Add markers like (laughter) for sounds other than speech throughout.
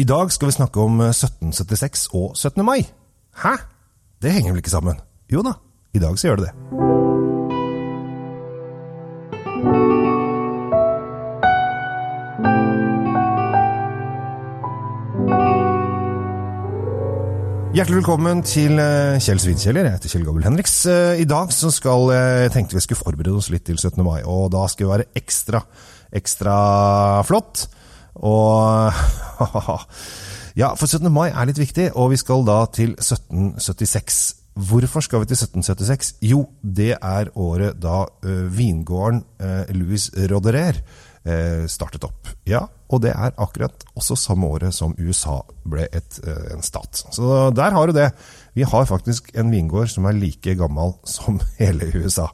I dag skal vi snakke om 1776 og 17. mai. Hæ? Det henger vel ikke sammen? Jo da, i dag så gjør det det. Hjertelig velkommen til eh, Kjell Svinkjeller. Jeg heter Kjell Gabel Henriks. Eh, I dag så skal jeg tenkte vi skulle forberede oss litt til 17. mai, og da skal vi være ekstra, ekstra flott. Og (laughs) Ja, for 17. mai er litt viktig, og vi skal da til 1776. Hvorfor skal vi til 1776? Jo, det er året da uh, vingården uh, Louis Roderer uh, startet opp. Ja, og det er akkurat også samme året som USA ble et, en stat. Så der har du det. Vi har faktisk en vingård som er like gammel som (laughs) hele USA.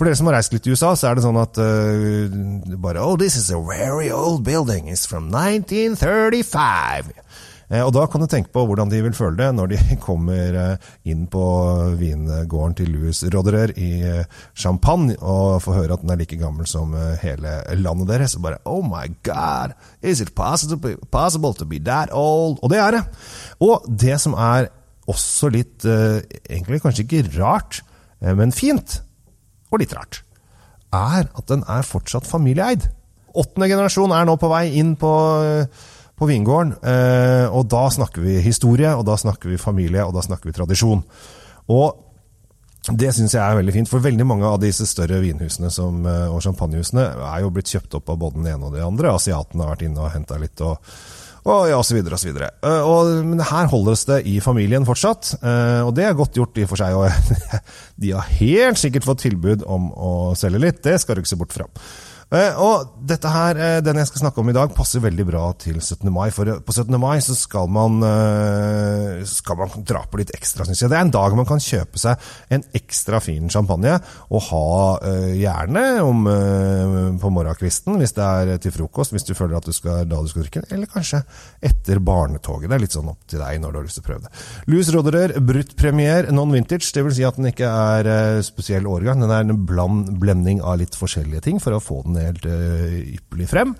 For dere som har reist litt i USA, så er det sånn at uh, bare Oh, this is a very old building. It's from 1935. Uh, og da kan du tenke på hvordan de vil føle det når de (laughs) kommer uh, inn på vingården til Louis Roderer i Champagne og får høre at den er like gammel som hele landet deres. Og bare Oh my God, is it possible, possible to be that old? Og det er det. Og det som er også litt, egentlig kanskje ikke rart, men fint, og litt rart, er at den er fortsatt familieeid. Åttende generasjon er nå på vei inn på, på vingården, eh, og da snakker vi historie, og da snakker vi familie, og da snakker vi tradisjon. Og det syns jeg er veldig fint, for veldig mange av disse større vinhusene som, og champagnehusene er jo blitt kjøpt opp av både den ene og den andre. Asiatene har vært inne og henta litt. og og og så videre og så videre. Og, men her holdes det i familien fortsatt, og det er godt gjort i og for seg. Og (laughs) de har helt sikkert fått tilbud om å selge litt, det skal du ikke se bort fra. Og dette her, den jeg skal snakke om i dag, passer veldig bra til 17. mai. For på 17. mai så skal man, skal man dra på litt ekstra, syns jeg. Det er en dag man kan kjøpe seg en ekstra fin champagne og ha gjerne om på morgenkvisten hvis det er til frokost, hvis du føler at du skal, da du skal drikke den, eller kanskje etter barnetoget. Det er litt sånn opp til deg når du har lyst til å prøve det. Louis Roderer, brutt premier, non-vintage. Det vil si at den ikke er spesiell årgang. Den er en bland, blending av litt forskjellige ting for å få den helt uh, ypperlig frem.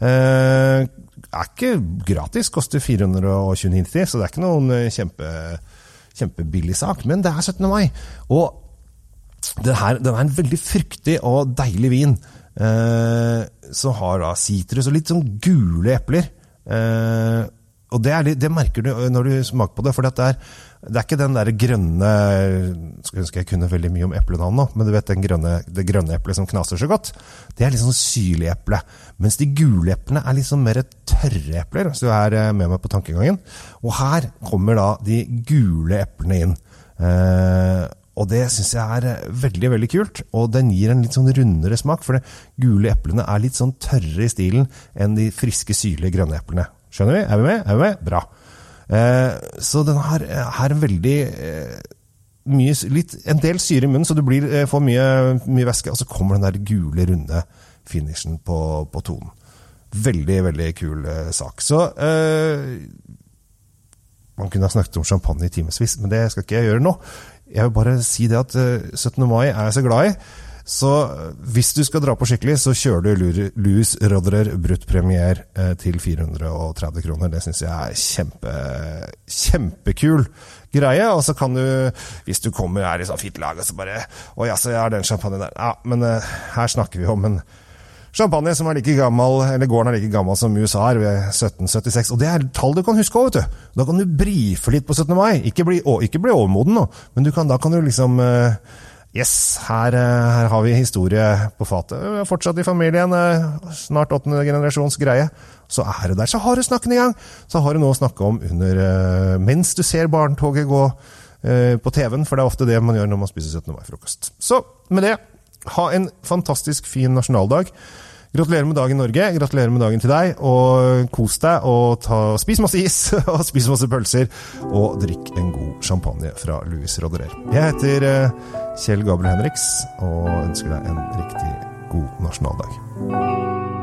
Uh, er ikke gratis, koster 429,90, så det er ikke noen kjempe, kjempebillig sak. Men det er 17. mai, og den, her, den er en veldig fruktig og deilig vin. Uh, som har da sitrus og litt sånn gule epler. Og det, er, det, merker du når du smaker på det, for det er det er ikke den der grønne Skulle ønske jeg kunne veldig mye om eplenavn nå, men du vet grønne, det grønne eplet som knaser så godt? Det er litt sånn syrlig eple. Mens de gule eplene er sånn mer tørre epler, hvis du er med meg på tankegangen. Og her kommer da de gule eplene inn. Eh, og det syns jeg er veldig veldig kult, og den gir en litt sånn rundere smak. For de gule eplene er litt sånn tørre i stilen enn de friske, syrlige grønne eplene. Skjønner vi? Er vi med? Er vi med? Bra. Eh, så den har, har veldig eh, mye, litt, en del syre i munnen, så du blir, eh, får mye, mye væske. Og så kommer den der gule, runde finishen på, på tonen. Veldig, veldig kul sak. Så Man kunne ha snakket om champagne i timevis, men det skal ikke jeg gjøre nå. Jeg vil bare si det at 17. mai er jeg så glad i. Så hvis du skal dra på skikkelig, så kjører du Louis Roderer brutt premier til 430 kroner. Det syns jeg er kjempe, kjempekul greie. Og så kan du, hvis du kommer her i sånn fint lag, og så bare Å ja, så jeg har den champagnen der. Ja, men uh, her snakker vi om en champagne som er like gammel, eller gården er like gammel som USA er, ved 1776. Og det er tall du kan huske òg, vet du. Da kan du brife litt på 17. mai. Ikke bli, å, ikke bli overmoden nå, men kan, da kan du liksom uh, Yes, her, her, har vi historie på fatet. Fortsatt i familien. Snart åttende generasjons greie. Så er du der. Så har du snakken i gang! Så har du noe å snakke om under, mens du ser barnetoget gå på TV-en, for det er ofte det man gjør når man spiser 17. mai-frokost. Så med det, ha en fantastisk fin nasjonaldag. Gratulerer med dagen, Norge. Gratulerer med dagen til deg. Og kos deg, og ta, spis masse is, (laughs) og spis masse pølser. Og drikk en god champagne fra Louis Roderer. Jeg heter Kjell Gabriel Henriks og ønsker deg en riktig god nasjonaldag.